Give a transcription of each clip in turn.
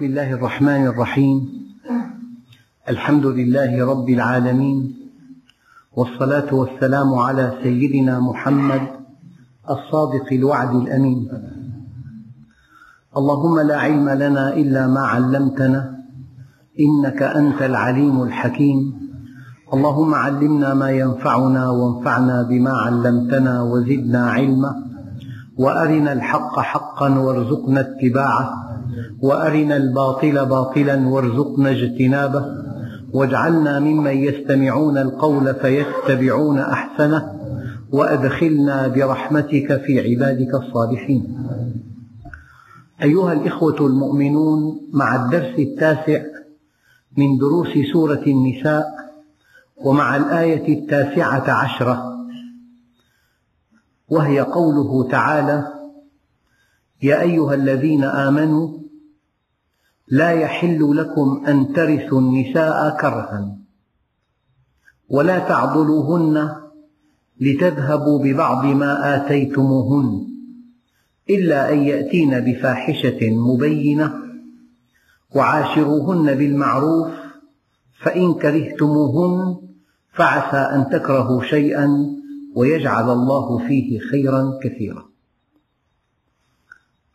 بسم الله الرحمن الرحيم. الحمد لله رب العالمين. والصلاة والسلام على سيدنا محمد الصادق الوعد الأمين. اللهم لا علم لنا إلا ما علمتنا إنك أنت العليم الحكيم. اللهم علمنا ما ينفعنا وانفعنا بما علمتنا وزدنا علما وأرنا الحق حقا وارزقنا اتباعه. وأرنا الباطل باطلا وارزقنا اجتنابه واجعلنا ممن يستمعون القول فيتبعون أحسنه وأدخلنا برحمتك في عبادك الصالحين. أيها الإخوة المؤمنون مع الدرس التاسع من دروس سورة النساء ومع الآية التاسعة عشرة وهي قوله تعالى يا أيها الذين آمنوا لا يحل لكم أن ترثوا النساء كرها ولا تعضلوهن لتذهبوا ببعض ما آتيتموهن إلا أن يأتين بفاحشة مبينة وعاشروهن بالمعروف فإن كرهتموهن فعسى أن تكرهوا شيئا ويجعل الله فيه خيرا كثيرا.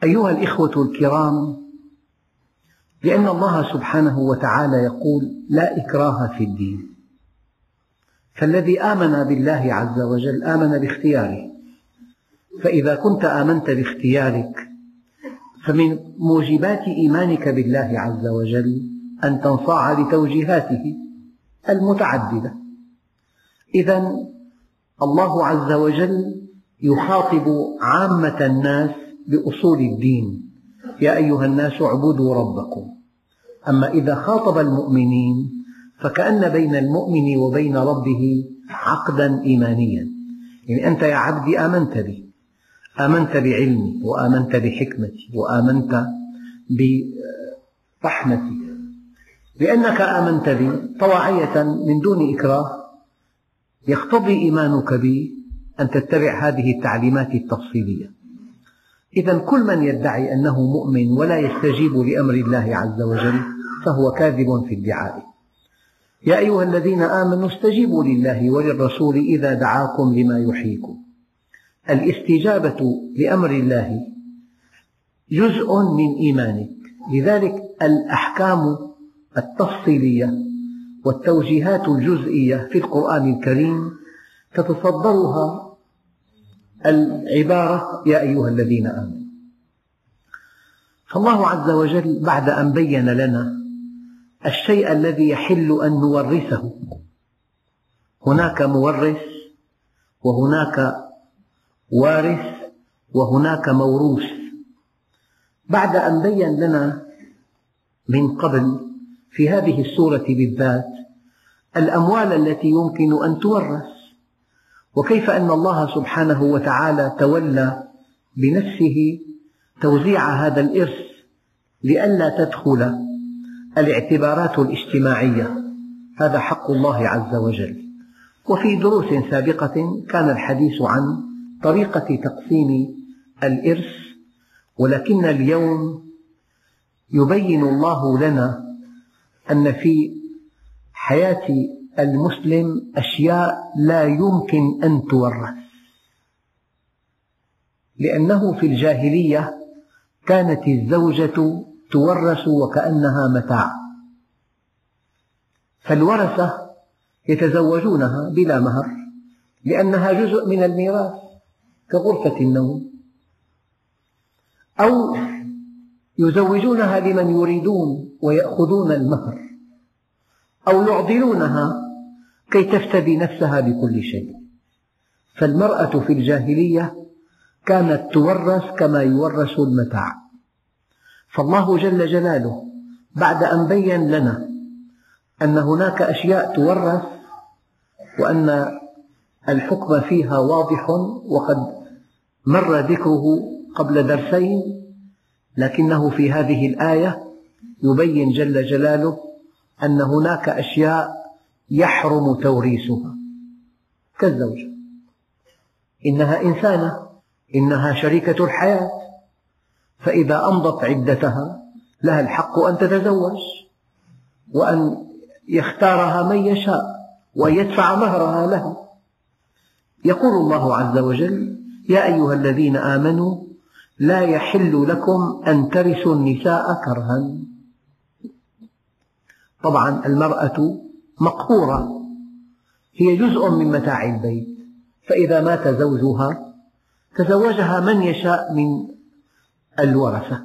أيها الإخوة الكرام لأن الله سبحانه وتعالى يقول لا إكراه في الدين. فالذي آمن بالله عز وجل آمن باختياره. فإذا كنت آمنت باختيارك فمن موجبات إيمانك بالله عز وجل أن تنصاع لتوجيهاته المتعددة. إذا الله عز وجل يخاطب عامة الناس بأصول الدين. يا أيها الناس اعبدوا ربكم. أما إذا خاطب المؤمنين فكأن بين المؤمن وبين ربه عقدا إيمانيا. يعني أنت يا عبدي آمنت بي. آمنت بعلمي وآمنت بحكمتي وآمنت برحمتي لأنك آمنت بي طواعية من دون إكراه. يقتضي إيمانك بي أن تتبع هذه التعليمات التفصيلية. إذا كل من يدعي أنه مؤمن ولا يستجيب لأمر الله عز وجل فهو كاذب في ادعائه. يا أيها الذين آمنوا استجيبوا لله وللرسول إذا دعاكم لما يحييكم. الاستجابة لأمر الله جزء من إيمانك. لذلك الأحكام التفصيلية والتوجيهات الجزئية في القرآن الكريم تتصدرها العبارة يا أيها الذين آمنوا. فالله عز وجل بعد أن بين لنا الشيء الذي يحل أن نورثه. هناك مورث وهناك وارث وهناك موروث. بعد أن بين لنا من قبل في هذه السورة بالذات الأموال التي يمكن أن تورث. وكيف أن الله سبحانه وتعالى تولى بنفسه توزيع هذا الإرث لئلا تدخل الاعتبارات الاجتماعية؟ هذا حق الله عز وجل. وفي دروس سابقة كان الحديث عن طريقة تقسيم الإرث ولكن اليوم يبين الله لنا أن في حياة المسلم أشياء لا يمكن أن تورث. لأنه في الجاهلية كانت الزوجة تورث وكأنها متاع. فالورثة يتزوجونها بلا مهر لأنها جزء من الميراث كغرفة النوم. أو يزوجونها لمن يريدون ويأخذون المهر أو يعضلونها كي تفتدي نفسها بكل شيء. فالمرأة في الجاهلية كانت تورث كما يورث المتاع. فالله جل جلاله بعد أن بين لنا أن هناك أشياء تورث وأن الحكم فيها واضح وقد مر ذكره قبل درسين لكنه في هذه الآية يبين جل جلاله أن هناك أشياء يحرم توريثها كالزوجة إنها إنسانة إنها شريكة الحياة. فإذا أمضت عدتها لها الحق أن تتزوج وأن يختارها من يشاء وأن يدفع مهرها لها. يقول الله عز وجل يا أيها الذين آمنوا لا يحل لكم أن ترثوا النساء كرها. طبعا المرأة مقهورة. هي جزء من متاع البيت. فإذا مات زوجها تزوجها من يشاء من الورثة.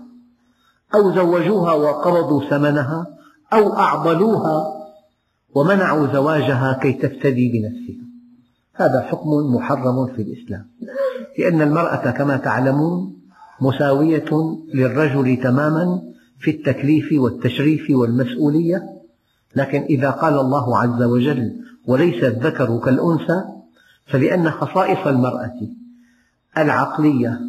أو زوجوها وقرضوا ثمنها أو أعضلوها ومنعوا زواجها كي تفتدي بنفسها. هذا حكم محرم في الإسلام. لأن المرأة كما تعلمون مساوية للرجل تماما في التكليف والتشريف والمسؤولية. لكن إذا قال الله عز وجل وليس الذكر كالأنثى فلأن خصائص المرأة العقلية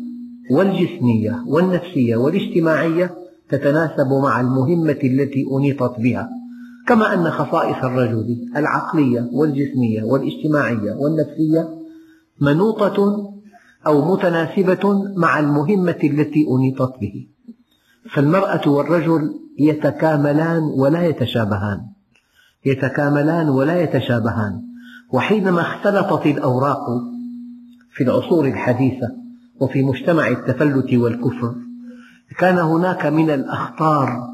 والجسمية والنفسية والاجتماعية تتناسب مع المهمة التي أنيطت بها كما أن خصائص الرجل العقلية والجسمية والاجتماعية والنفسية منوطة أو متناسبة مع المهمة التي أنيطت به. فالمرأة والرجل يتكاملان ولا يتشابهان. يتكاملان ولا يتشابهان. وحينما اختلطت الأوراق في العصور الحديثة وفي مجتمع التفلت والكفر كان هناك من الأخطار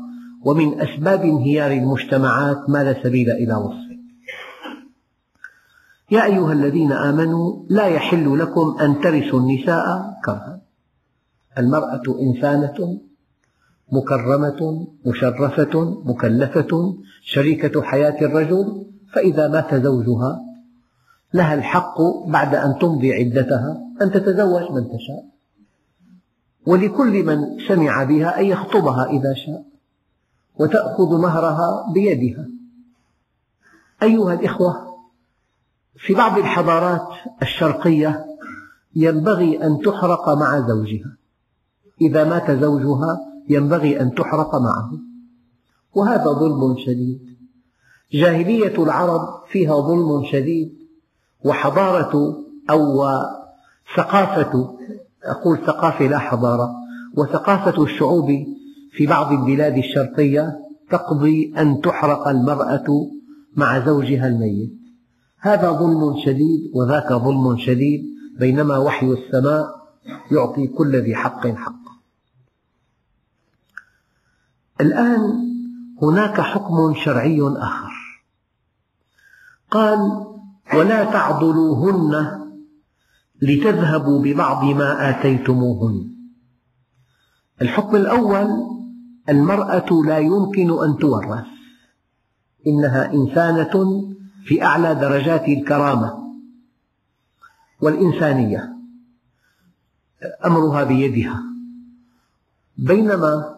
ومن أسباب انهيار المجتمعات ما لا سبيل إلى وصفه. يا أيها الذين آمنوا لا يحل لكم أن ترثوا النساء كرها. المرأة إنسانة مكرمة مشرفة مكلفة شريكة حياة الرجل فإذا مات زوجها لها الحق بعد أن تمضي عدتها أن تتزوج من تشاء. ولكل من سمع بها أن يخطبها إذا شاء وتأخذ مهرها بيدها. أيها الإخوة في بعض الحضارات الشرقية ينبغي أن تحرق مع زوجها. إذا مات زوجها ينبغي أن تحرق معه. وهذا ظلم شديد. جاهلية العرب فيها ظلم شديد. وحضارة أو ثقافة أقول ثقافة لا حضارة وثقافة الشعوب في بعض البلاد الشرقية تقضي أن تحرق المرأة مع زوجها الميت. هذا ظلم شديد وذاك ظلم شديد بينما وحي السماء يعطي كل ذي حق حقه. الآن هناك حكم شرعي آخر. قال ولا تعضلوهن لتذهبوا ببعض ما آتيتموهن. الحكم الأول المرأة لا يمكن أن تورث. إنها إنسانة في أعلى درجات الكرامة والإنسانية. أمرها بيدها. بينما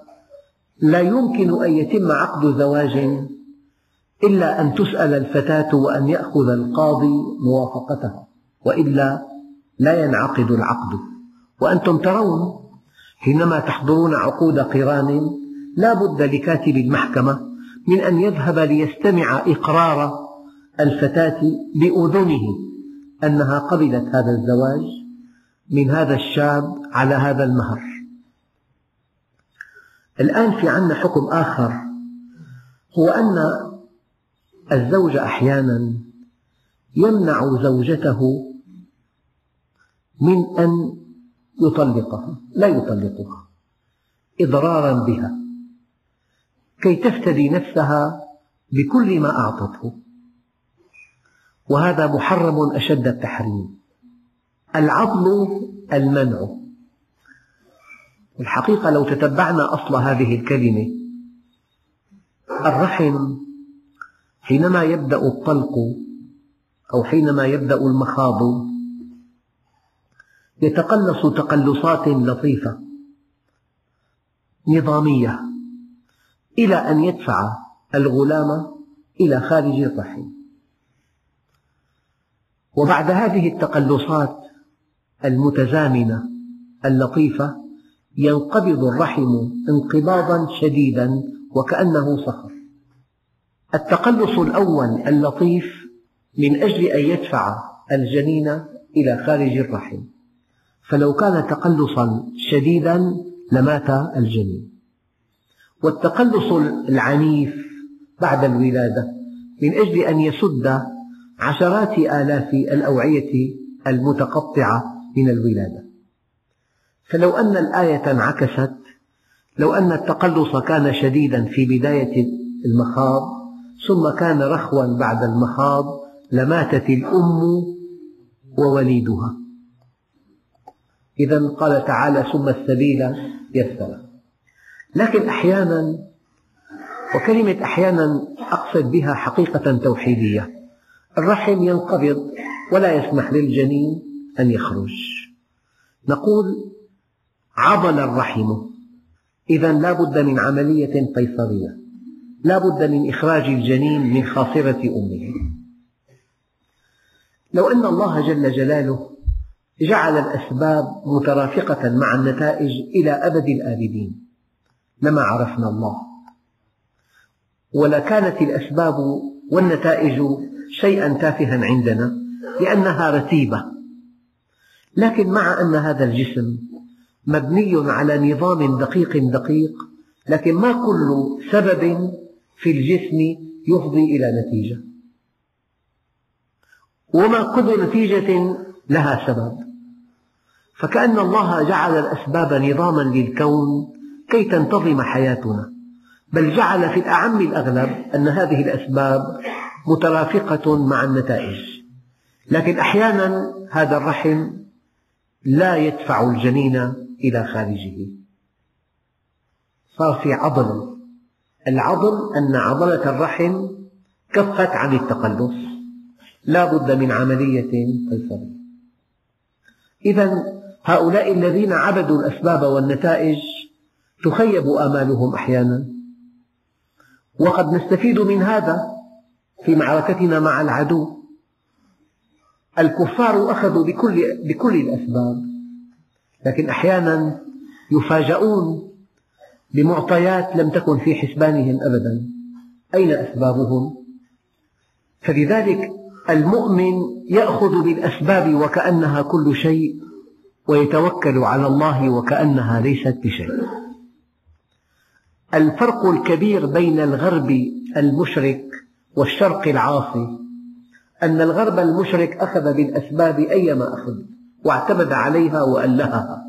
لا يمكن أن يتم عقد زواج إلا أن تسأل الفتاة وأن يأخذ القاضي موافقتها وإلا لا ينعقد العقد. وأنتم ترون حينما تحضرون عقود قران لا بد لكاتب المحكمة من أن يذهب ليستمع إقرار الفتاة بأذنه أنها قبلت هذا الزواج من هذا الشاب على هذا المهر. الآن في عنا حكم آخر هو أن الزوج أحيانا يمنع زوجته من أن يطلقها لا يطلقها إضرارا بها كي تفتدي نفسها بكل ما أعطته. وهذا محرم أشد التحريم العضل المنع. الحقيقة لو تتبعنا أصل هذه الكلمة الرحم حينما يبدأ الطلق أو حينما يبدأ المخاض يتقلص تقلصات لطيفة نظامية إلى أن يدفع الغلام إلى خارج الرحم. وبعد هذه التقلصات المتزامنة اللطيفة ينقبض الرحم انقباضا شديدا وكأنه صخر. التقلص الأول اللطيف من أجل أن يدفع الجنين إلى خارج الرحم. فلو كان تقلصا شديدا لمات الجنين. والتقلص العنيف بعد الولادة من أجل أن يسد عشرات آلاف الأوعية المتقطعة من الولادة. فلو أن الآية انعكست لو أن التقلص كان شديدا في بداية المخاض ثم كان رخوا بعد المخاض لماتت الأم ووليدها. إذا قال تعالى ثم السبيل يسر لكن أحيانا وكلمة أحيانا أقصد بها حقيقة توحيدية الرحم ينقبض ولا يسمح للجنين أن يخرج. نقول عضل الرحم. إذا لا بد من عملية قيصرية. لا بد من إخراج الجنين من خاصرة أمه. لو أن الله جل جلاله جعل الأسباب مترافقة مع النتائج إلى أبد الآبدين. لما عرفنا الله. ولكانت الأسباب والنتائج شيئا تافها عندنا لأنها رتيبة. لكن مع أن هذا الجسم مبني على نظام دقيق دقيق لكن ما كل سبب في الجسم يفضي إلى نتيجة. وما كل نتيجة لها سبب. فكأن الله جعل الأسباب نظاما للكون كي تنتظم حياتنا بل جعل في الأعم الأغلب أن هذه الأسباب مترافقة مع النتائج. لكن أحيانا هذا الرحم لا يدفع الجنين إلى خارجه. صار في عضل. العضل أن عضلة الرحم كفت عن التقلص. لا بد من عملية قيصرية إذا هؤلاء الذين عبدوا الأسباب والنتائج تخيب آمالهم أحيانا. وقد نستفيد من هذا في معركتنا مع العدو. الكفار أخذوا بكل, بكل الأسباب. لكن أحيانا يفاجؤون بمعطيات لم تكن في حسبانهم أبدا. أين أسبابهم؟ فلذلك المؤمن يأخذ بالأسباب وكأنها كل شيء ويتوكل على الله وكأنها ليست بشيء. الفرق الكبير بين الغرب المشرك والشرق العاصي أن الغرب المشرك أخذ بالأسباب أيما أخذ. واعتمد عليها وألهها.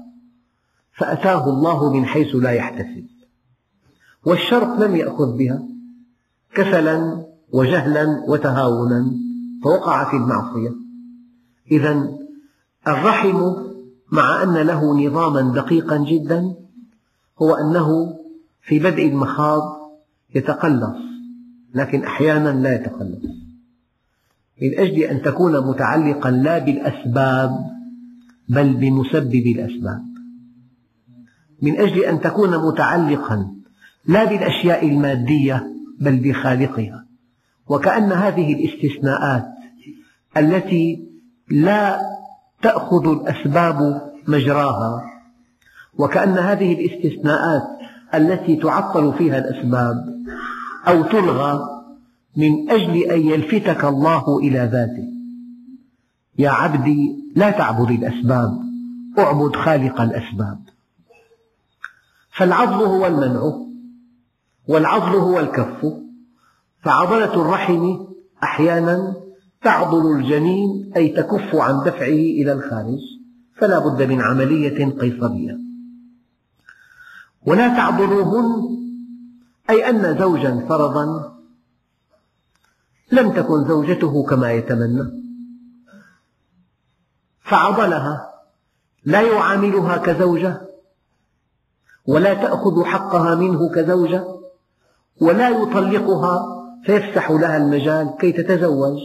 فأتاه الله من حيث لا يحتسب. والشرق لم يأخذ بها. كسلا وجهلا وتهاونا فوقع في المعصية. إذا الرحم مع أن له نظاما دقيقا جدا هو أنه في بدء المخاض يتقلص لكن أحيانا لا يتقلص. من أجل أن تكون متعلقا لا بالأسباب بل بمسبب الأسباب. من أجل أن تكون متعلقا لا بالأشياء المادية بل بخالقها. وكأن هذه الاستثناءات التي لا تأخذ الأسباب مجراها وكأن هذه الاستثناءات التي تعطل فيها الأسباب أو تلغى من أجل أن يلفتك الله إلى ذاته. يا عبدي لا تعبد الأسباب اعبد خالق الأسباب. فالعضل هو المنع والعضل هو الكف. فعضلة الرحم أحيانا تعضل الجنين أي تكف عن دفعه إلى الخارج فلا بد من عملية قيصرية. ولا تعضلوهن أي أن زوجا فرضا لم تكن زوجته كما يتمنى. فعضلها. لا يعاملها كزوجة ولا تأخذ حقها منه كزوجة ولا يطلقها فيفسح لها المجال كي تتزوج.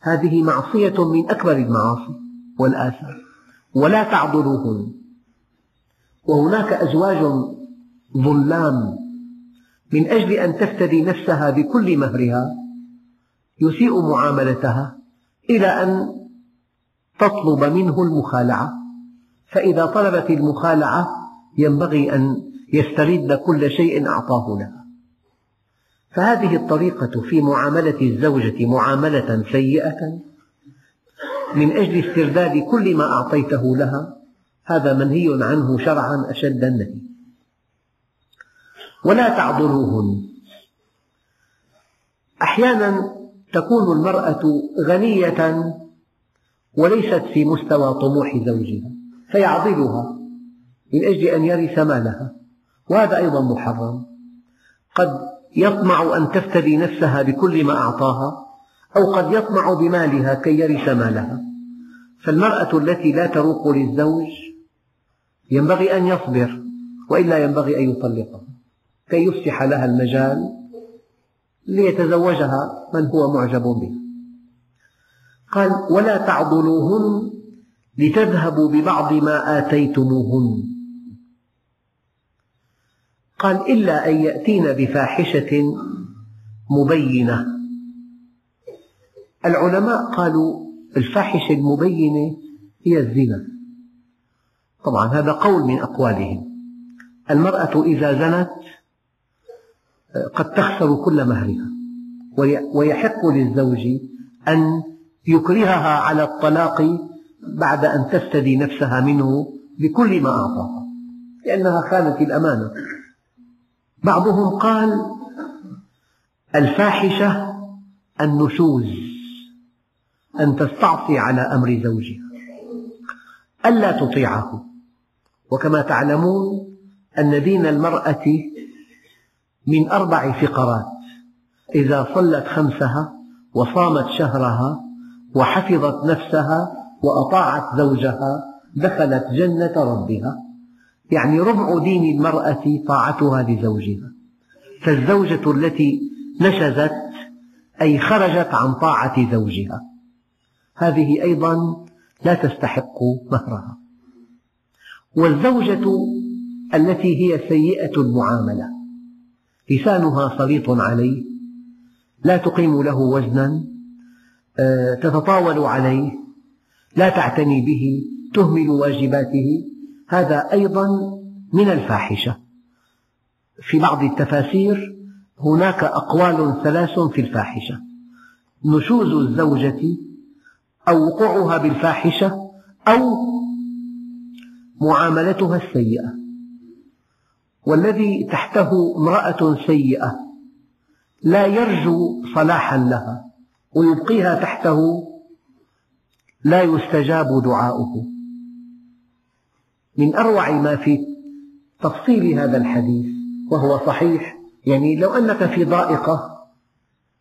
هذه معصية من أكبر المعاصي والآثام. ولا تعضلوهن. وهناك أزواج ظلام. من أجل أن تفتدي نفسها بكل مهرها يسيء معاملتها إلى أن تطلب منه المخالعة. فإذا طلبت المخالعة ينبغي أن يسترد كل شيء أعطاه لها فهذه الطريقة في معاملة الزوجة معاملة سيئة. من أجل استرداد كل ما أعطيته لها هذا منهي عنه شرعا أشد النهي ولا تعضلوهن أحيانا تكون المرأة غنية وليست في مستوى طموح زوجها فيعضلها من أجل أن يرث مالها وهذا أيضا محرم. قد يطمع أن تفتدي نفسها بكل ما أعطاها أو قد يطمع بمالها كي يرث مالها. فالمرأة التي لا تروق للزوج ينبغي أن يصبر وإلا ينبغي أن يطلقها. كي يفسح لها المجال ليتزوجها من هو معجب بها. قال ولا تعضلوهن لتذهبوا ببعض ما آتيتموهن. قال إلا أن يأتين بفاحشة مبينة. العلماء قالوا الفاحشة المبينة هي الزنا. طبعا هذا قول من أقوالهم. المرأة إذا زنت قد تخسر كل مهرها ويحق للزوج أن يكرهها على الطلاق بعد أن تفتدي نفسها منه بكل ما أعطاها لأنها خانت الأمانة. بعضهم قال الفاحشة النشوز أن تستعصي على أمر زوجها ألا تطيعه. وكما تعلمون أن دين المرأة من أربع فقرات إذا صلت خمسها وصامت شهرها وحفظت نفسها وأطاعت زوجها دخلت جنة ربها. يعني ربع دين المرأة طاعتها لزوجها. فالزوجة التي نشزت أي خرجت عن طاعة زوجها. هذه أيضا لا تستحق مهرها. والزوجة التي هي سيئة المعاملة. لسانها سليط عليه. لا تقيم له وزنا. تتطاول عليه لا تعتني به تهمل واجباته. هذا أيضا من الفاحشة. في بعض التفاسير هناك أقوال ثلاث في الفاحشة. نشوز الزوجة أو وقوعها بالفاحشة أو معاملتها السيئة. والذي تحته امرأة سيئة لا يرجو صلاحا لها. ويبقيها تحته لا يستجاب دعاؤه. من أروع ما في تفصيل هذا الحديث وهو صحيح يعني لو أنك في ضائقة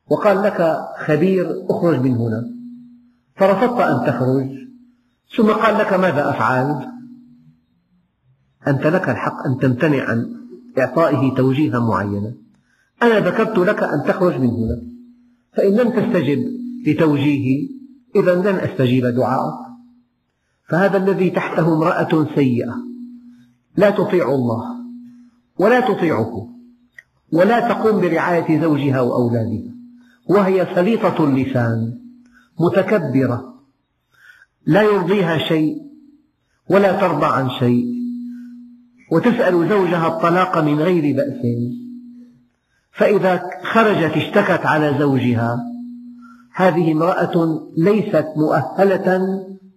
وقال لك خبير اخرج من هنا فرفضت أن تخرج ثم قال لك ماذا أفعل؟ أنت لك الحق أن تمتنع عن إعطائه توجيها معينا أنا ذكرت لك أن تخرج من هنا. فإن لم تستجب لتوجيهي إذا لن أستجيب دعاءك فهذا الذي تحته امرأة سيئة. لا تطيع الله ولا تطيعه ولا تقوم برعاية زوجها وأولادها. وهي سليطة اللسان متكبرة لا يرضيها شيء ولا ترضى عن شيء. وتسأل زوجها الطلاق من غير بأس. فإذا خرجت اشتكت على زوجها هذه امرأة ليست مؤهلة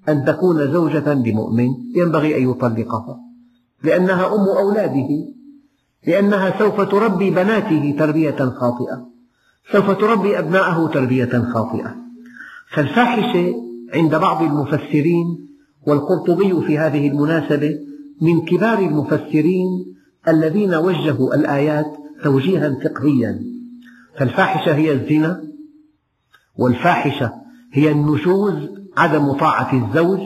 أن تكون زوجة لمؤمن ينبغي أن يطلقها لأنها أم أولاده لأنها سوف تربي بناته تربية خاطئة سوف تربي أبناءه تربية خاطئة. فالفاحشة عند بعض المفسرين والقرطبي في هذه المناسبة من كبار المفسرين الذين وجهوا الآيات توجيها فقهيا فالفاحشة هي الزنا والفاحشة هي النشوز عدم طاعة الزوج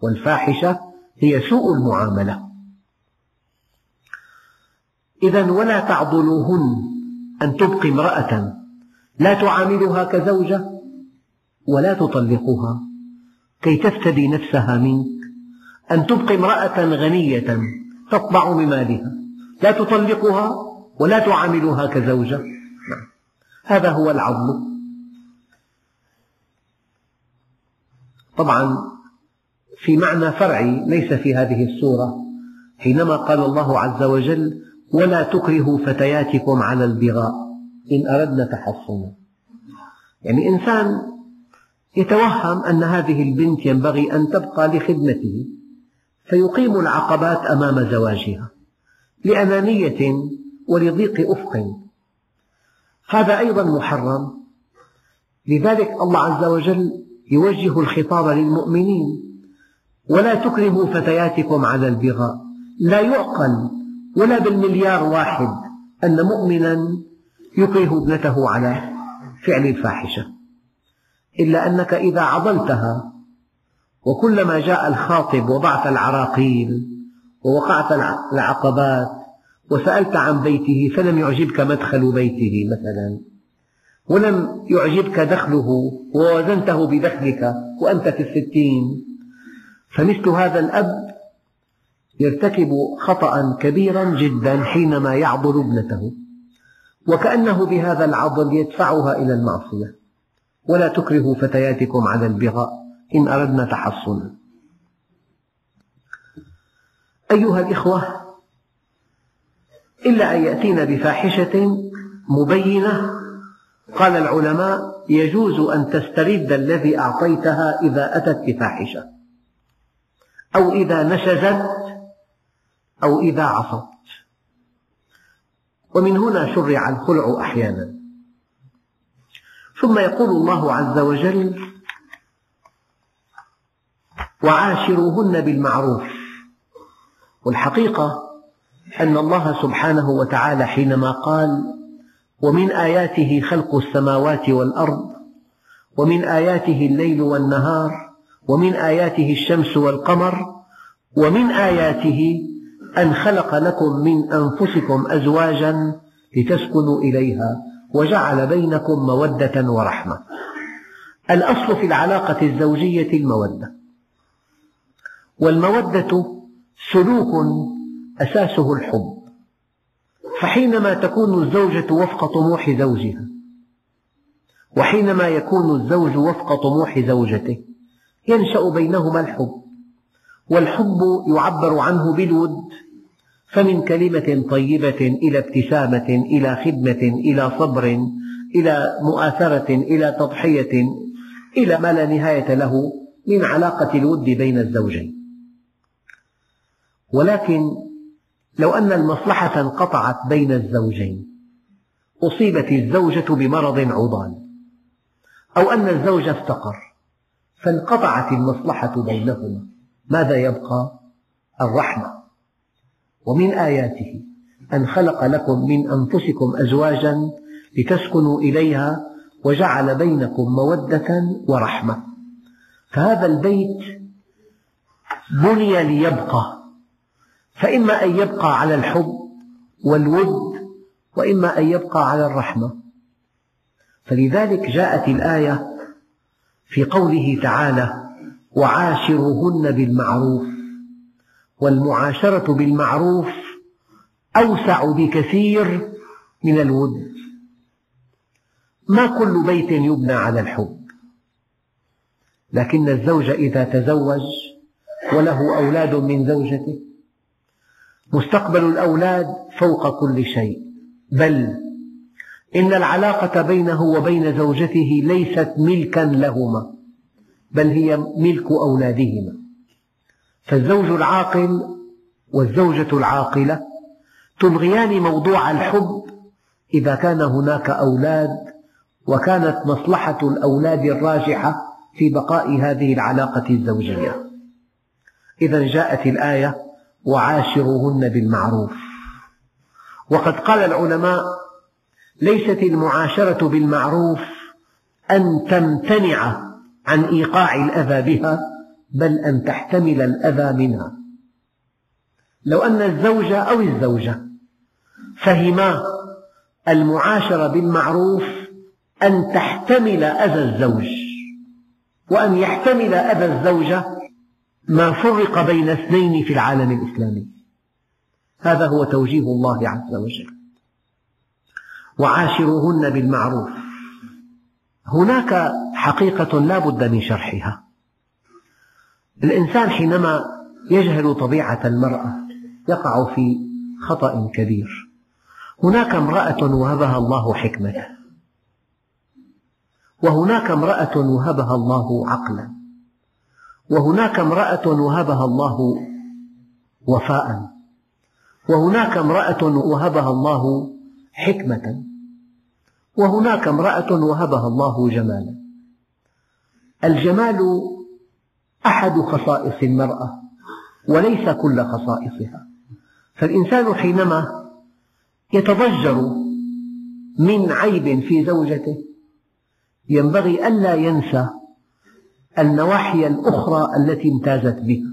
والفاحشة هي سوء المعاملة. إذا ولا تعضلوهن أن تبقي امرأة. لا تعاملها كزوجة ولا تطلقها كي تفتدي نفسها منك. أن تبقي امرأة غنية تطبع بمالها. لا تطلقها ولا تعاملها كزوجة. هذا هو العضل طبعا في معنى فرعي ليس في هذه السورة حينما قال الله عز وجل ولا تكرهوا فتياتكم على البغاء. إن أردنا تحصنا. يعني إنسان يتوهم أن هذه البنت ينبغي أن تبقى لخدمته فيقيم العقبات أمام زواجها لأنانية ولضيق أفق. هذا أيضا محرم. لذلك الله عز وجل يوجه الخطاب للمؤمنين ولا تكرهوا فتياتكم على البغاء. لا يعقل ولا بالمليار واحد أن مؤمنا يكره ابنته على فعل الفاحشة. إلا أنك إذا عضلتها وكلما جاء الخاطب وضعت العراقيل ووقعت العقبات وسألت عن بيته فلم يعجبك مدخل بيته مثلا؟ ولم يعجبك دخله ووزنته بدخلك وأنت في الستين؟ فمثل هذا الأب يرتكب خطأ كبيرا جدا حينما يعضل ابنته وكأنه بهذا العضل يدفعها إلى المعصية. ولا تكرهوا فتياتكم على البغاء إن أردنا تحصنا. أيها الإخوة إلا أن يأتين بفاحشة مبينة. قال العلماء يجوز أن تسترد الذي أعطيتها إذا أتت بفاحشة. أو إذا نشزت أو إذا عصت. ومن هنا شرع الخلع أحيانا. ثم يقول الله عز وجل وعاشروهن بالمعروف والحقيقة أن الله سبحانه وتعالى حينما قال ومن آياته خلق السماوات والأرض ومن آياته الليل والنهار ومن آياته الشمس والقمر ومن آياته أن خلق لكم من أنفسكم أزواجا لتسكنوا إليها وجعل بينكم مودة ورحمة. الأصل في العلاقة الزوجية المودة. والمودة سلوك أساسه الحب. فحينما تكون الزوجة وفق طموح زوجها وحينما يكون الزوج وفق طموح زوجته ينشأ بينهما الحب. والحب يعبر عنه بالود فمن كلمة طيبة إلى ابتسامة إلى خدمة إلى صبر إلى مؤاثرة إلى تضحية إلى ما لا نهاية له من علاقة الود بين الزوجين. ولكن لو أن المصلحة انقطعت بين الزوجين أصيبت الزوجة بمرض عضال أو أن الزوج افتقر فانقطعت المصلحة بينهما. ماذا يبقى؟ الرحمة. ومن آياته أن خلق لكم من أنفسكم أزواجا لتسكنوا إليها وجعل بينكم مودة ورحمة. فهذا البيت بني ليبقى. فإما أن يبقى على الحب والود وإما أن يبقى على الرحمة. فلذلك جاءت الآية في قوله تعالى وعاشرهن بالمعروف والمعاشرة بالمعروف أوسع بكثير من الود. ما كل بيت يبنى على الحب. لكن الزوج إذا تزوج وله أولاد من زوجته. مستقبل الأولاد فوق كل شيء. بل إن العلاقة بينه وبين زوجته ليست ملكا لهما بل هي ملك أولادهما. فالزوج العاقل والزوجة العاقلة تلغيان موضوع الحب إذا كان هناك أولاد وكانت مصلحة الأولاد الراجحة في بقاء هذه العلاقة الزوجية. إذا جاءت الآية وعاشروهن بالمعروف. وقد قال العلماء ليست المعاشرة بالمعروف أن تمتنع عن إيقاع الأذى بها بل أن تحتمل الأذى منها. لو أن الزوج أو الزوجة فهما المعاشرة بالمعروف أن تحتمل أذى الزوج وأن يحتمل أذى الزوجة ما فرق بين اثنين في العالم الإسلامي. هذا هو توجيه الله عز وجل. وعاشروهن بالمعروف. هناك حقيقة لا بد من شرحها. الإنسان حينما يجهل طبيعة المرأة يقع في خطأ كبير. هناك امرأة وهبها الله حكمة وهناك امرأة وهبها الله عقلا. وهناك امرأة وهبها الله وفاء. وهناك امرأة وهبها الله حكمة. وهناك امرأة وهبها الله جمالا. الجمال أحد خصائص المرأة وليس كل خصائصها. فالإنسان حينما يتضجر من عيب في زوجته ينبغي ألا ينسى النواحي الأخرى التي امتازت بها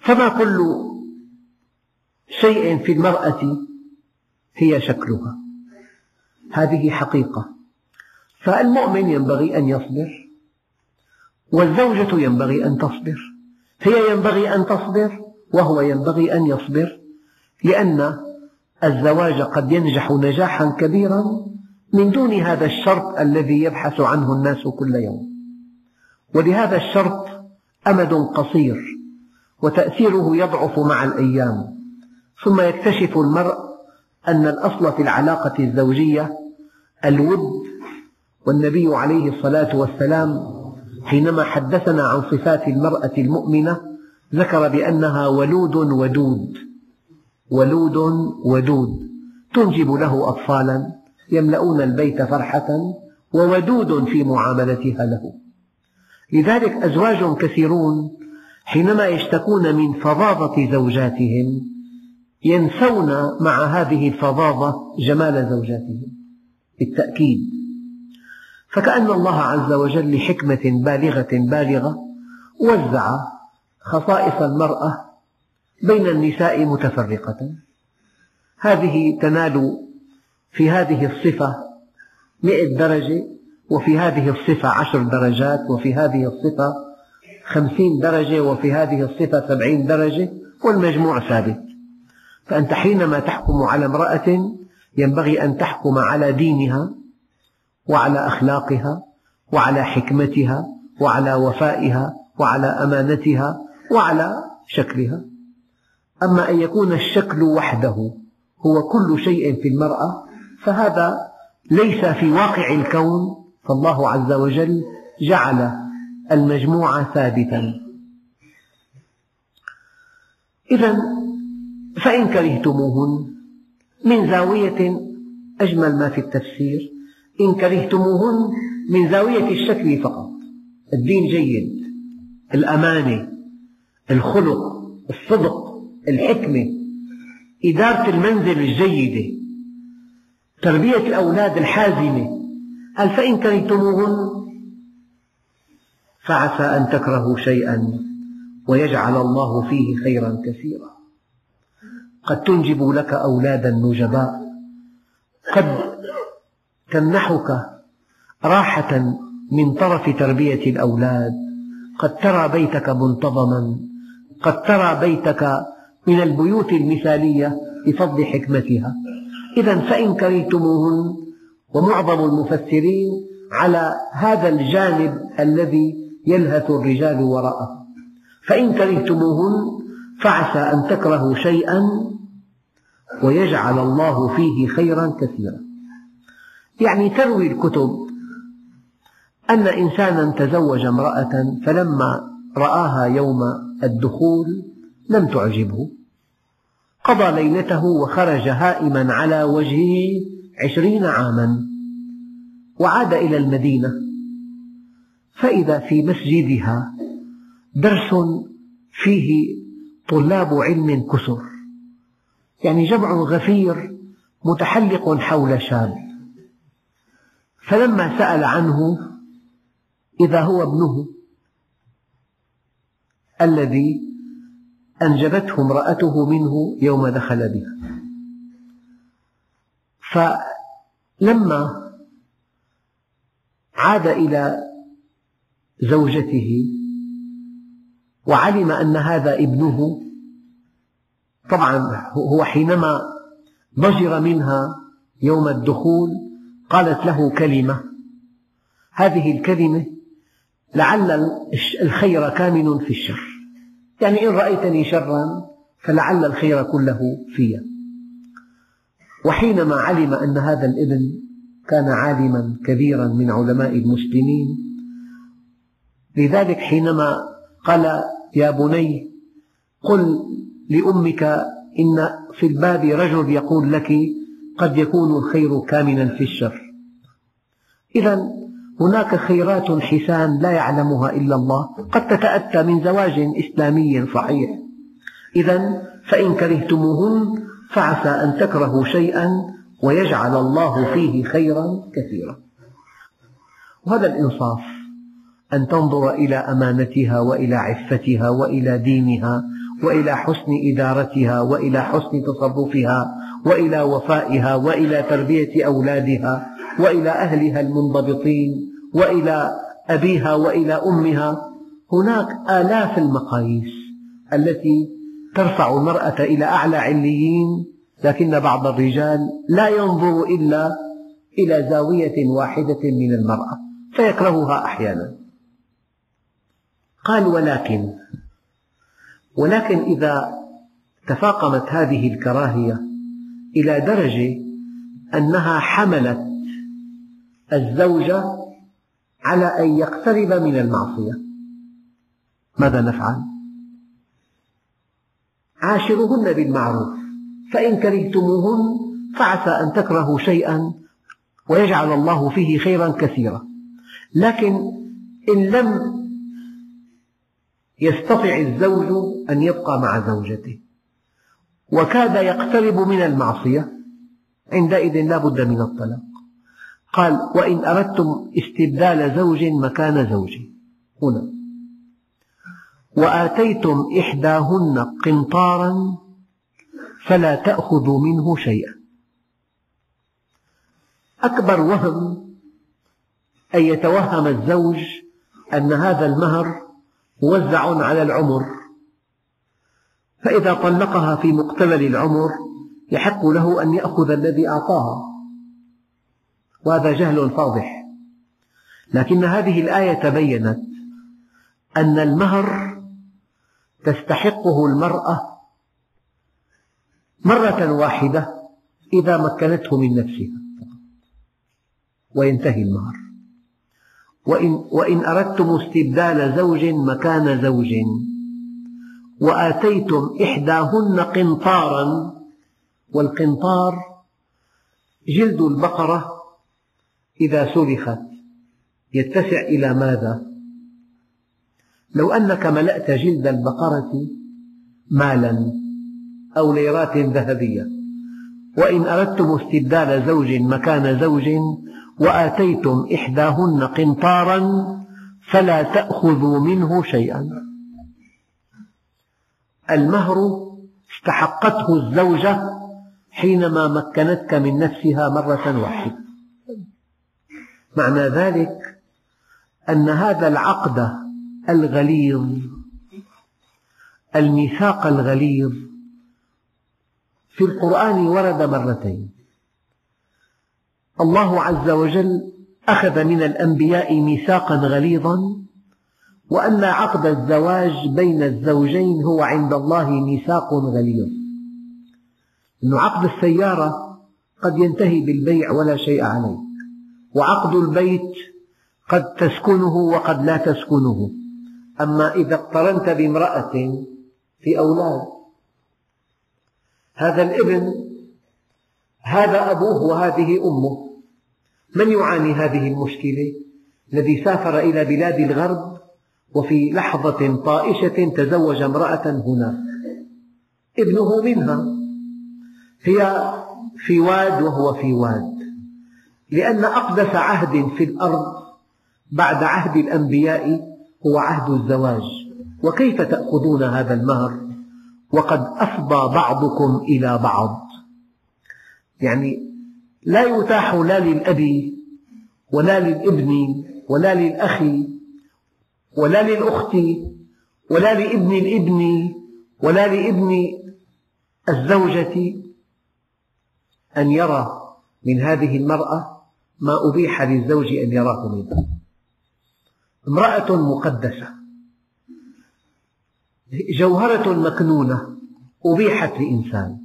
فما كل شيء في المرأة هي شكلها؟ هذه حقيقة. فالمؤمن ينبغي أن يصبر والزوجة ينبغي أن تصبر. هي ينبغي أن تصبر وهو ينبغي أن يصبر لأن الزواج قد ينجح نجاحا كبيرا من دون هذا الشرط الذي يبحث عنه الناس كل يوم. ولهذا الشرط أمد قصير وتأثيره يضعف مع الأيام ثم يكتشف المرء أن الأصل في العلاقة الزوجية الود والنبي عليه الصلاة والسلام حينما حدثنا عن صفات المرأة المؤمنة ذكر بأنها ولود ودود ولود ودود تنجب له أطفالا يملؤون البيت فرحة وودود في معاملتها له. لذلك أزواج كثيرون حينما يشتكون من فظاظة زوجاتهم ينسون مع هذه الفظاظة جمال زوجاتهم بالتأكيد. فكأن الله عز وجل لحكمة بالغة بالغة وزع خصائص المرأة بين النساء متفرقة. هذه تنال في هذه الصفة مئة درجة وفي هذه الصفة عشر درجات وفي هذه الصفة خمسين درجة وفي هذه الصفة سبعين درجة والمجموع ثابت. فأنت حينما تحكم على امرأة ينبغي أن تحكم على دينها وعلى أخلاقها وعلى حكمتها وعلى وفائها وعلى أمانتها وعلى شكلها. أما أن يكون الشكل وحده هو كل شيء في المرأة فهذا ليس في واقع الكون فالله عز وجل جعل المجموع ثابتا. إذا فإن كرهتموهن من زاوية أجمل ما في التفسير إن كرهتموهن من زاوية الشكل فقط. الدين جيد الأمانة الخلق الصدق الحكمة. إدارة المنزل الجيدة تربية الأولاد الحازمة. قال فإن كرهتموهن فعسى أن تكرهوا شيئا ويجعل الله فيه خيرا كثيرا. قد تنجب لك أولادا نجباء. قد تمنحك راحة من طرف تربية الأولاد. قد ترى بيتك منتظما. قد ترى بيتك من البيوت المثالية بفضل حكمتها. إذا فإن كرهتموهن ومعظم المفسرين على هذا الجانب الذي يلهث الرجال وراءه. فإن كرهتموهن فعسى أن تكرهوا شيئا ويجعل الله فيه خيرا كثيرا. يعني تروي الكتب أن إنسانا تزوج امرأة فلما رآها يوم الدخول لم تعجبه. قضى ليلته وخرج هائما على وجهه عشرين عاما وعاد إلى المدينة. فإذا في مسجدها درس فيه طلاب علم كثر يعني جمع غفير متحلق حول شاب فلما سأل عنه إذا هو ابنه الذي أنجبته امرأته منه يوم دخل بها. فلما عاد إلى زوجته وعلم أن هذا ابنه طبعا هو حينما ضجر منها يوم الدخول قالت له كلمة. هذه الكلمة لعل الخير كامن في الشر. يعني إن رأيتني شرا فلعل الخير كله في وحينما علم أن هذا الابن كان عالما كبيرا من علماء المسلمين لذلك حينما قال يا بني قل لأمك إن في الباب رجل يقول لك قد يكون الخير كامنا في الشر. إذا هناك خيرات حسان لا يعلمها إلا الله قد تتأتى من زواج إسلامي صحيح. إذا فإن كرهتموهن فعسى أن تكرهوا شيئا ويجعل الله فيه خيرا كثيرا. وهذا الإنصاف أن تنظر إلى أمانتها وإلى عفتها وإلى دينها وإلى حسن إدارتها وإلى حسن تصرفها وإلى وفائها وإلى تربية أولادها وإلى أهلها المنضبطين وإلى أبيها وإلى أمها. هناك آلاف المقاييس التي ترفع المرأة إلى أعلى عليين لكن بعض الرجال لا ينظر إلا إلى زاوية واحدة من المرأة فيكرهها أحيانا قال ولكن ولكن إذا تفاقمت هذه الكراهية إلى درجة أنها حملت الزوج على أن يقترب من المعصية ماذا نفعل؟ عاشروهن بالمعروف فإن كرهتموهن فعسى أن تكرهوا شيئا ويجعل الله فيه خيرا كثيرا. لكن إن لم يستطع الزوج أن يبقى مع زوجته وكاد يقترب من المعصية عندئذ لا بد من الطلاق. قال وإن أردتم استبدال زوج مكان زوج هنا. وآتيتم إحداهن قنطارا فلا تأخذوا منه شيئا. أكبر وهم أن يتوهم الزوج أن هذا المهر موزع على العمر فإذا طلقها في مقتبل العمر يحق له أن يأخذ الذي أعطاها وهذا جهل فاضح. لكن هذه الآية بينت أن المهر تستحقه المرأة مرة واحدة إذا مكنته من نفسها. وينتهي المهر وإن, وإن أردتم استبدال زوج مكان زوج. وآتيتم إحداهن قنطارا. والقنطار جلد البقرة إذا سلخت يتسع إلى ماذا؟ لو أنك ملأت جلد البقرة مالا أو ليرات ذهبية وإن أردتم استبدال زوج مكان زوج وآتيتم إحداهن قنطارا فلا تأخذوا منه شيئا. المهر استحقته الزوجة حينما مكنتك من نفسها مرة واحدة. معنى ذلك أن هذا العقد الغليظ الميثاق الغليظ. في القرآن ورد مرتين. الله عز وجل أخذ من الأنبياء ميثاقا غليظا وأن عقد الزواج بين الزوجين هو عند الله ميثاق غليظ. أن عقد السيارة قد ينتهي بالبيع ولا شيء عليه وعقد البيت قد تسكنه وقد لا تسكنه. أما إذا اقترنت بامرأة في أولاد. هذا الابن هذا أبوه وهذه أمه. من يعاني هذه المشكلة؟ الذي سافر إلى بلاد الغرب وفي لحظة طائشة تزوج امرأة هناك ابنه منها. هي في واد وهو في واد. لأن أقدس عهد في الأرض بعد عهد الأنبياء هو عهد الزواج. وكيف تأخذون هذا المهر؟ وقد أفضى بعضكم إلى بعض. يعني لا يتاح لا للأب ولا للابن ولا للأخ ولا للأخت ولا لابن الابن ولا لابن الزوجة أن يرى من هذه المرأة ما أبيح للزوج أن يراه منها. امرأة مقدسة. جوهرة مكنونة أبيحت لإنسان.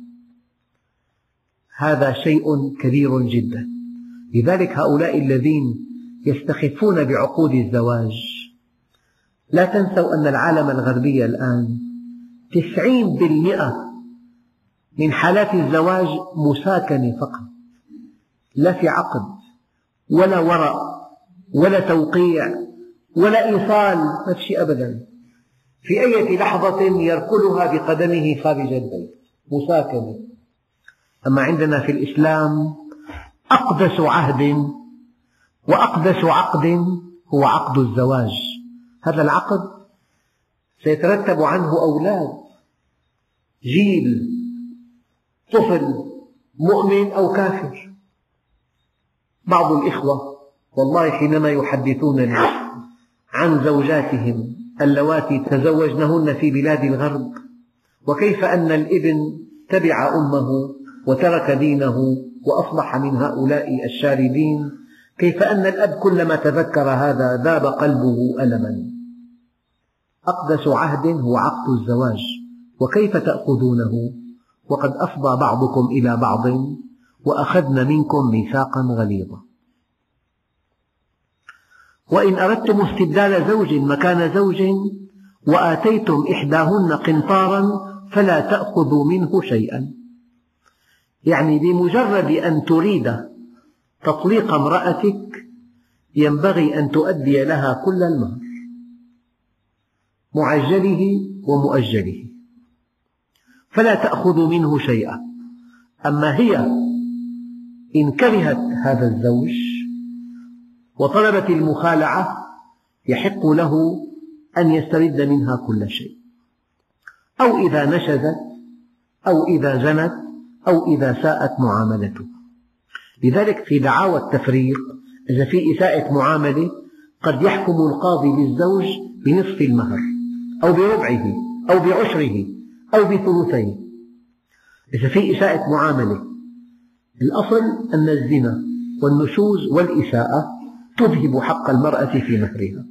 هذا شيء كبير جدا. لذلك هؤلاء الذين يستخفون بعقود الزواج. لا تنسوا أن العالم الغربي الآن تسعين بالمئة من حالات الزواج مساكنة فقط. لا في عقد ولا ورق ولا توقيع ولا إيصال شيء أبدا. في أي لحظة يركلها بقدمه خارج البيت مساكنة أما عندنا في الإسلام أقدس عهد وأقدس عقد هو عقد الزواج. هذا العقد سيترتب عنه أولاد جيل طفل مؤمن أو كافر. بعض الإخوة والله حينما يحدثونني عن زوجاتهم اللواتي تزوجنهن في بلاد الغرب. وكيف أن الإبن تبع أمه وترك دينه وأصبح من هؤلاء الشاردين كيف أن الأب كلما تذكر هذا ذاب قلبه ألما. أقدس عهد هو عقد الزواج وكيف تأخذونه؟ وقد أفضى بعضكم إلى بعض وأخذن منكم ميثاقا غليظا. وإن أردتم استبدال زوج مكان زوج وآتيتم إحداهن قنطارا فلا تأخذوا منه شيئا. يعني بمجرد أن تريد تطليق امرأتك ينبغي أن تؤدي لها كل المهر معجله ومؤجله فلا تأخذوا منه شيئا. أما هي إن كرهت هذا الزوج وطلبت المخالعة يحق له أن يسترد منها كل شيء. أو إذا نشزت أو إذا زنت أو إذا ساءت معاملته. لذلك في دعاوى التفريق إذا في إساءة معاملة قد يحكم القاضي للزوج بنصف المهر أو بربعه أو بعشره أو بثلثيه. إذا في إساءة معاملة الأصل أن الزنا والنشوز والإساءة تذهب حق المرأة في مهرها.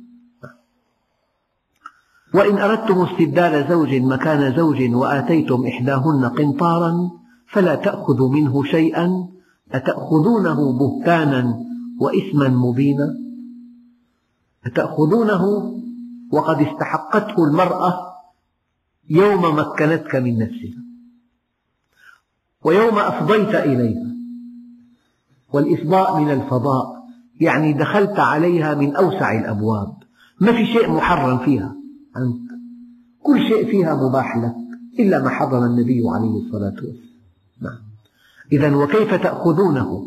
وإن أردتم استبدال زوج مكان زوج وآتيتم إحداهن قنطارا فلا تأخذوا منه شيئا أتأخذونه بهتانا وإثما مبينا؟ أتأخذونه وقد استحقته المرأة يوم مكنتك من نفسها ويوم أفضيت إليها والإفضاء من الفضاء. يعني دخلت عليها من أوسع الأبواب. ما في شيء محرم فيها. عنك كل شيء فيها مباح لك إلا ما حضر النبي عليه الصلاة والسلام. نعم. إذا وكيف تأخذونه؟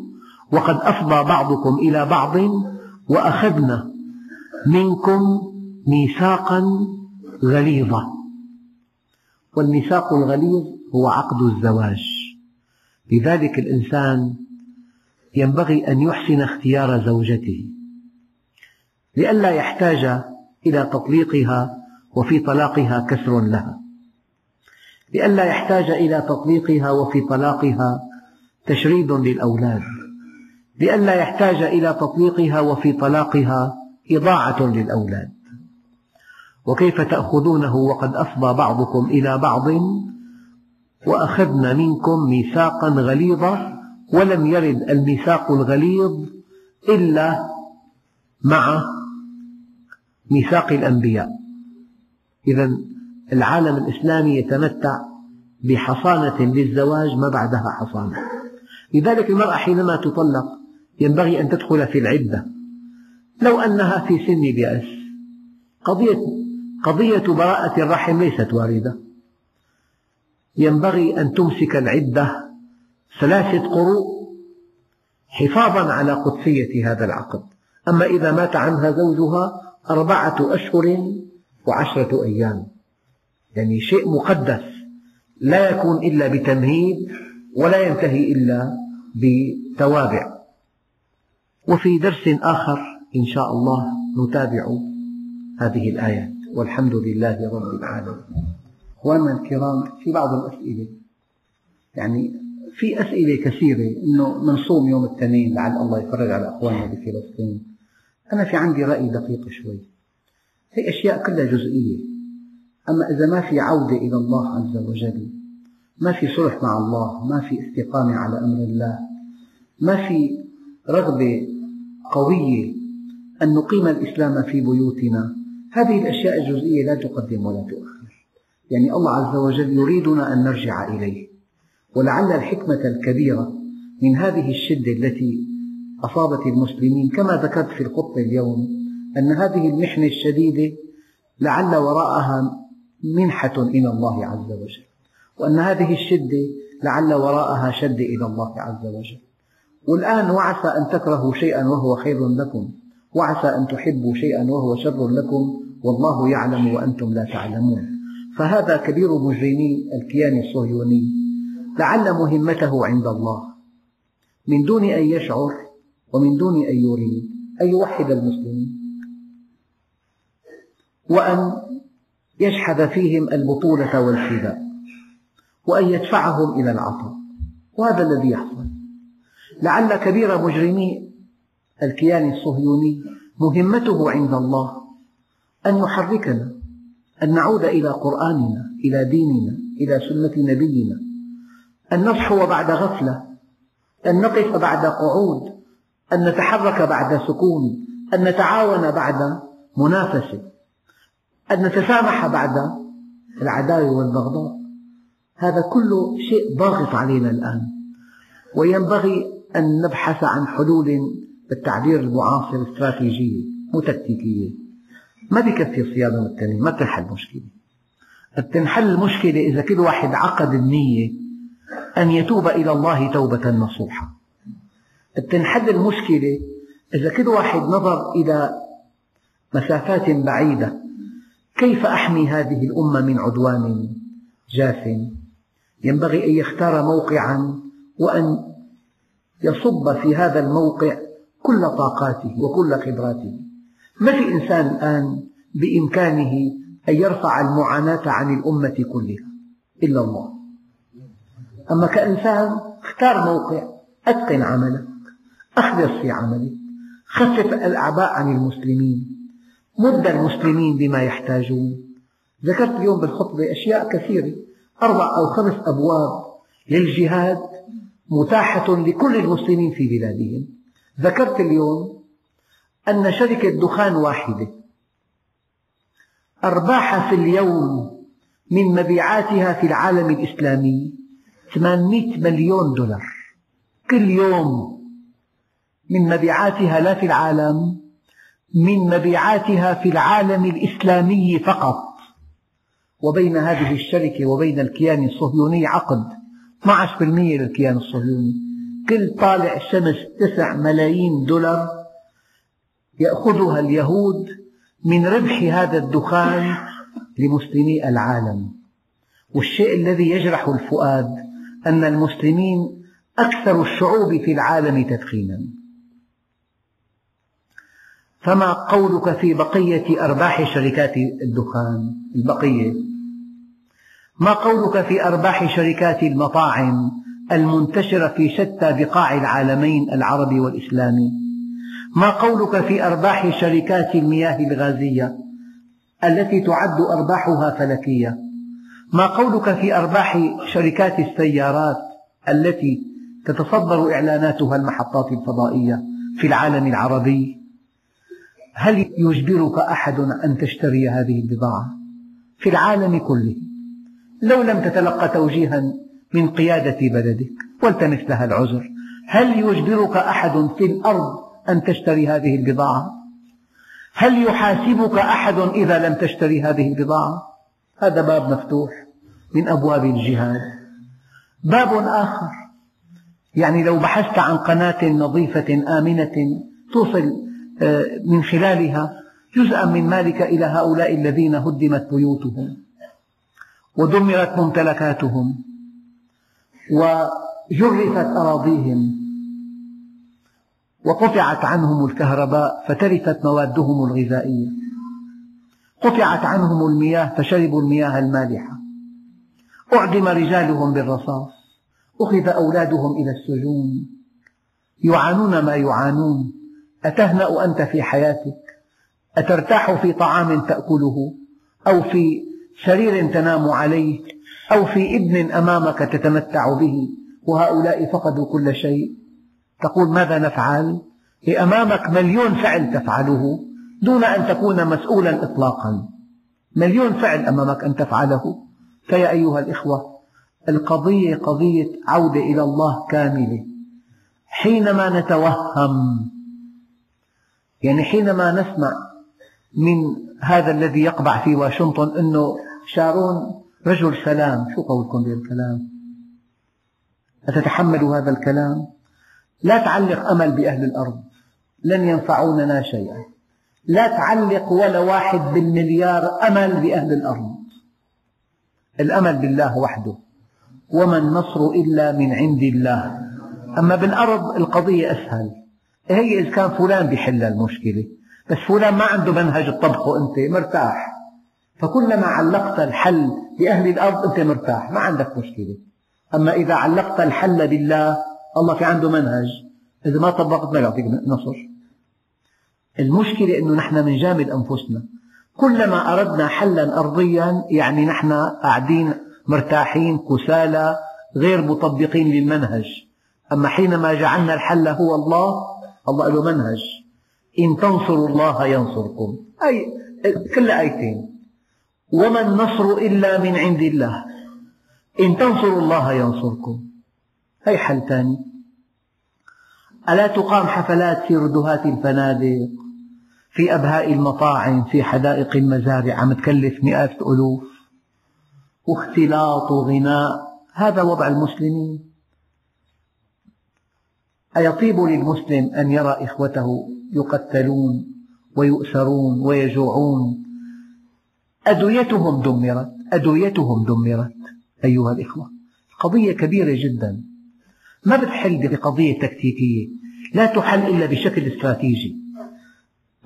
وقد أفضى بعضكم إلى بعض وأخذنا منكم ميثاقا غليظا. والميثاق الغليظ هو عقد الزواج. لذلك الإنسان ينبغي أن يحسن اختيار زوجته لئلا يحتاج إلى تطليقها وفي طلاقها كسر لها لئلا يحتاج إلى تطليقها وفي طلاقها تشريد للأولاد لئلا يحتاج إلى تطليقها وفي طلاقها إضاعة للأولاد. وكيف تأخذونه وقد أفضى بعضكم إلى بعض وأخذن منكم ميثاقا غليظا؟ ولم يرد الميثاق الغليظ إلا مع ميثاق الأنبياء. إذا العالم الإسلامي يتمتع بحصانة للزواج ما بعدها حصانة. لذلك المرأة حينما تطلق ينبغي أن تدخل في العدة. لو أنها في سن اليأس قضية, قضية براءة الرحم ليست واردة. ينبغي أن تمسك العدة ثلاثة قروء حفاظا على قدسية هذا العقد. أما إذا مات عنها زوجها أربعة أشهر وعشرة أيام. يعني شيء مقدس. لا يكون إلا بتمهيد ولا ينتهي إلا بتوابع. وفي درس آخر إن شاء الله نتابع هذه الآيات والحمد لله رب العالمين. أخواننا الكرام في بعض الأسئلة. يعني في أسئلة كثيرة أنه منصوم يوم الاثنين لعل الله يفرج على أخواننا بفلسطين. أنا في عندي رأي دقيق شوي. هي أشياء كلها جزئية. أما إذا ما في عودة إلى الله عز وجل ما في صلح مع الله ما في استقامة على أمر الله ما في رغبة قوية أن نقيم الإسلام في بيوتنا هذه الأشياء الجزئية لا تقدم ولا تؤخر. يعني الله عز وجل يريدنا أن نرجع إليه. ولعل الحكمة الكبيرة من هذه الشدة التي أصابت المسلمين كما ذكرت في الخطبة اليوم أن هذه المحنة الشديدة لعل وراءها منحة إلى الله عز وجل وأن هذه الشدة لعل وراءها شد إلى الله عز وجل. والآن وعسى أن تكرهوا شيئا وهو خير لكم وعسى أن تحبوا شيئا وهو شر لكم والله يعلم وأنتم لا تعلمون. فهذا كبير مجرمي الكيان الصهيوني لعل مهمته عند الله. من دون أن يشعر ومن دون أن يريد أن يوحد المسلمين. وأن يشحذ فيهم البطولة والفداء وأن يدفعهم إلى العطاء. وهذا الذي يحصل. لعل كبير مجرمي الكيان الصهيوني مهمته عند الله أن يحركنا أن نعود إلى قرآننا إلى ديننا إلى سنة نبينا. أن نصحو بعد غفلة أن نقف بعد قعود أن نتحرك بعد سكون أن نتعاون بعد منافسة أن نتسامح بعد العداوة والبغضاء. هذا كله شيء ضاغط علينا الآن وينبغي أن نبحث عن حلول بالتعبير المعاصر استراتيجية مو تكتيكية. ما بكفي الصيانة والتنمية ما بتنحل مشكلة بتنحل المشكلة إذا كل واحد عقد النية أن يتوب إلى الله توبة نصوحة. بتنحل المشكلة إذا كل واحد نظر إلى مسافات بعيدة كيف أحمي هذه الأمة من عدوان جاف؟ ينبغي أن يختار موقعا وأن يصب في هذا الموقع كل طاقاته وكل خبراته. ما في إنسان الآن بإمكانه أن يرفع المعاناة عن الأمة كلها إلا الله. أما كإنسان اختار موقع أتقن عملك أخلص في عملك خفف الأعباء عن المسلمين مد المسلمين بما يحتاجون. ذكرت اليوم بالخطبة أشياء كثيرة أربع أو خمس أبواب للجهاد متاحة لكل المسلمين في بلادهم. ذكرت اليوم أن شركة دخان واحدة أرباحها في اليوم من مبيعاتها في العالم الإسلامي 800 مليون دولار. كل يوم من مبيعاتها لا في العالم من مبيعاتها في العالم الإسلامي فقط. وبين هذه الشركة وبين الكيان الصهيوني عقد 12% للكيان الصهيوني. كل طالع شمس تسع ملايين دولار يأخذها اليهود من ربح هذا الدخان لمسلمي العالم. والشيء الذي يجرح الفؤاد أن المسلمين أكثر الشعوب في العالم تدخينا. فما قولك في بقية أرباح شركات الدخان؟ البقية. ما قولك في أرباح شركات المطاعم المنتشرة في شتى بقاع العالمين العربي والإسلامي؟ ما قولك في أرباح شركات المياه الغازية التي تعد أرباحها فلكية؟ ما قولك في أرباح شركات السيارات التي تتصدر إعلاناتها المحطات الفضائية في العالم العربي؟ هل يجبرك أحد أن تشتري هذه البضاعة في العالم كله؟ لو لم تتلقى توجيها من قيادة بلدك والتمس لها العذر هل يجبرك أحد في الأرض أن تشتري هذه البضاعة؟ هل يحاسبك أحد إذا لم تشتري هذه البضاعة؟ هذا باب مفتوح من أبواب الجهاد. باب آخر. يعني لو بحثت عن قناة نظيفة آمنة توصل من خلالها جزءا من مالك إلى هؤلاء الذين هدمت بيوتهم ودمرت ممتلكاتهم وجرفت أراضيهم وقطعت عنهم الكهرباء فتلفت موادهم الغذائية. قطعت عنهم المياه فشربوا المياه المالحة. أعدم رجالهم بالرصاص أخذ أولادهم إلى السجون. يعانون ما يعانون. أتهنأ أنت في حياتك؟ أترتاح في طعام تأكله؟ أو في سرير تنام عليه؟ أو في ابن أمامك تتمتع به؟ وهؤلاء فقدوا كل شيء. تقول ماذا نفعل؟ أمامك مليون فعل تفعله. دون أن تكون مسؤولا إطلاقا. مليون فعل أمامك أن تفعله. فيا أيها الإخوة القضية قضية عودة إلى الله كاملة. حينما نتوهم يعني حينما نسمع من هذا الذي يقبع في واشنطن أنه شارون رجل سلام. شو قولكم بهذا الكلام أتتحمل هذا الكلام؟ لا تعلق أمل بأهل الأرض. لن ينفعوننا شيئا. لا تعلق ولا واحد بالمليار أمل بأهل الأرض. الأمل بالله وحده. وما النصر إلا من عند الله. أما بالأرض القضية أسهل. هي إذا كان فلان بيحل المشكلة. بس فلان ما عنده منهج تطبقه أنت مرتاح. فكلما علقت الحل بأهل الأرض أنت مرتاح. ما عندك مشكلة. أما إذا علقت الحل بالله الله في عنده منهج. إذا ما طبقت ما يعطيك نصر. المشكلة أنه نحن بنجامل أنفسنا. كلما أردنا حلا أرضيا يعني نحن قاعدين مرتاحين كسالى غير مطبقين للمنهج. أما حينما جعلنا الحل هو الله الله له منهج. إن تنصروا الله ينصركم. أي كل آيتين. وما النصر إلا من عند الله. إن تنصروا الله ينصركم. هي حل ثاني؟ ألا تقام حفلات في ردهات الفنادق في أبهاء المطاعم في حدائق المزارع عم تكلف مئات الألوف واختلاط وغناء هذا وضع المسلمين. أيطيب للمسلم أن يرى إخوته يقتلون ويؤسرون ويجوعون؟ أدويتهم دمرت أدويتهم دمرت أيها الإخوة. قضية كبيرة جدا. ما بتحل بقضية تكتيكية. لا تحل إلا بشكل استراتيجي.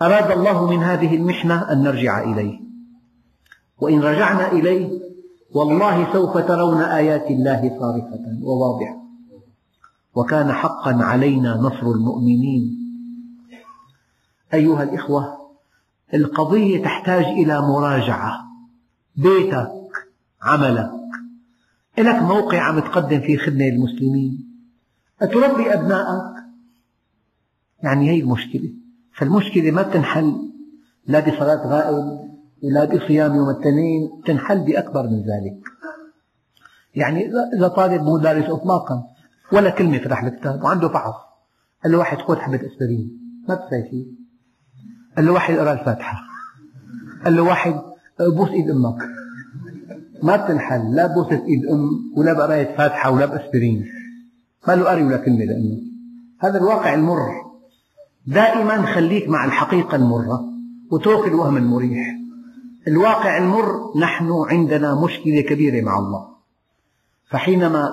أراد الله من هذه المحنة أن نرجع إليه. وإن رجعنا إليه والله سوف ترون آيات الله صارفة وواضحة. وكان حقا علينا نصر المؤمنين. أيها الإخوة القضية تحتاج إلى مراجعة. بيتك عملك. لك موقع عم تقدم فيه خدمة للمسلمين أتربي أبنائك؟ يعني هي المشكلة. فالمشكلة ما تنحل لا بصلاة غائب ولا بصيام يوم الاثنين تنحل بأكبر من ذلك. يعني إذا طالب مو دارس إطلاقا ولا كلمة فتح الكتاب وعنده فحص قال له واحد خذ حبة أسبرين. ما بتسوي شيء. قال له واحد اقرأ الفاتحة. قال له واحد بوس إيد أمك. ما بتنحل. لا بوسة إيد أم ولا بقراية فاتحة ولا بأسبرين. ما له قري ولا كلمة لأنه هذا الواقع المر. دائما خليك مع الحقيقة المرة وترك الوهم المريح. الواقع المر نحن عندنا مشكلة كبيرة مع الله. فحينما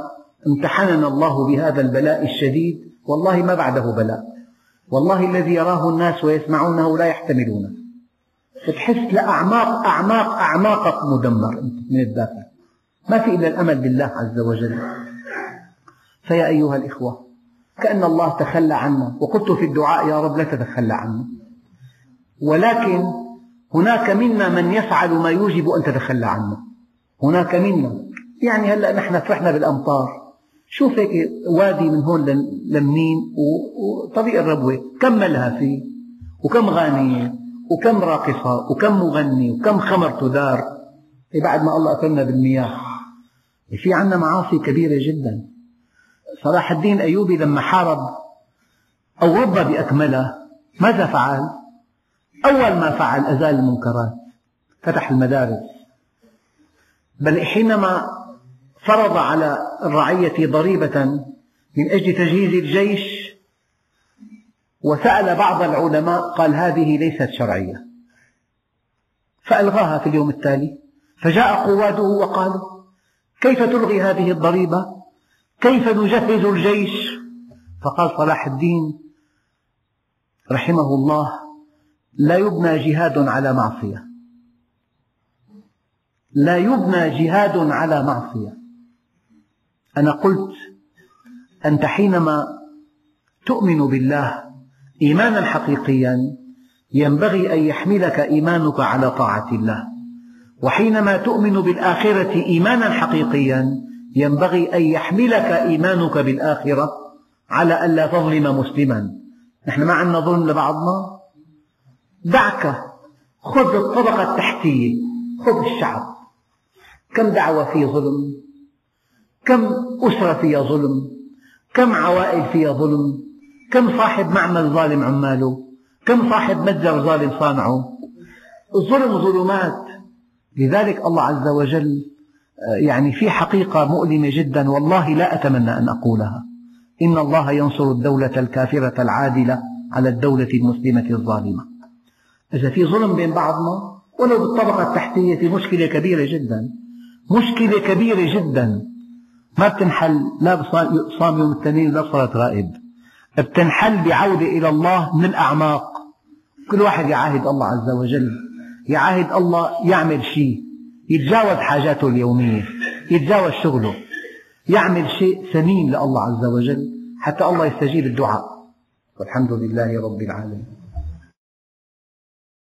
امتحننا الله بهذا البلاء الشديد والله ما بعده بلاء. والله الذي يراه الناس ويسمعونه لا يحتملونه. تحس لأعماق أعماق أعماقك مدمر من الداخل. ما في إلا الأمل بالله عز وجل. فيا أيها الإخوة كأن الله تخلى عنا وقلت في الدعاء يا رب لا تتخلى عنا ولكن هناك منا من يفعل ما يوجب أن تتخلى عنا هناك منا. يعني هلأ نحن فرحنا بالأمطار. شوف هيك وادي من هون لمنين وطريق الربوة. كم فيه وكم غانية وكم راقصة وكم مغني وكم خمر تدار. بعد ما الله أكرمنا بالمياه. في عنا معاصي كبيرة جدا. صلاح الدين الأيوبي لما حارب أو رب بأكمله ماذا فعل؟ أول ما فعل أزال المنكرات فتح المدارس. بل حينما فرض على الرعية ضريبة من أجل تجهيز الجيش وسأل بعض العلماء قال هذه ليست شرعية. فألغاها في اليوم التالي فجاء قواده وقالوا كيف تلغي هذه الضريبة؟ كيف نجهز الجيش؟ فقال صلاح الدين رحمه الله لا يبنى جهاد على معصية. لا يبنى جهاد على معصية. أنا قلت أنت حينما تؤمن بالله إيمانا حقيقيا ينبغي أن يحملك إيمانك على طاعة الله. وحينما تؤمن بالآخرة إيمانا حقيقيا ينبغي أن يحملك إيمانك بالآخرة على ألا تظلم مسلما. نحن ما عندنا ظلم لبعضنا. دعك خذ الطبقة التحتية خذ الشعب. كم دعوة في ظلم؟ كم أسرة فيها ظلم؟ كم عوائل فيها ظلم؟ كم صاحب معمل ظالم عماله؟ كم صاحب متجر ظالم صانعه؟ الظلم ظلمات. لذلك الله عز وجل يعني في حقيقة مؤلمة جدا والله لا أتمنى أن أقولها. إن الله ينصر الدولة الكافرة العادلة على الدولة المسلمة الظالمة. إذا في ظلم بين بعضنا ولو بالطبقة التحتية في مشكلة كبيرة جدا. مشكلة كبيرة جدا. ما بتنحل لا بصام يوم الاثنين ولا بصلاة غائب. بتنحل بعودة إلى الله من الأعماق كل واحد يعاهد الله عز وجل. يعاهد الله يعمل شيء. يتجاوز حاجاته اليومية يتجاوز شغله يعمل شيء ثمين لله عز وجل حتى الله يستجيب الدعاء. والحمد لله رب العالمين.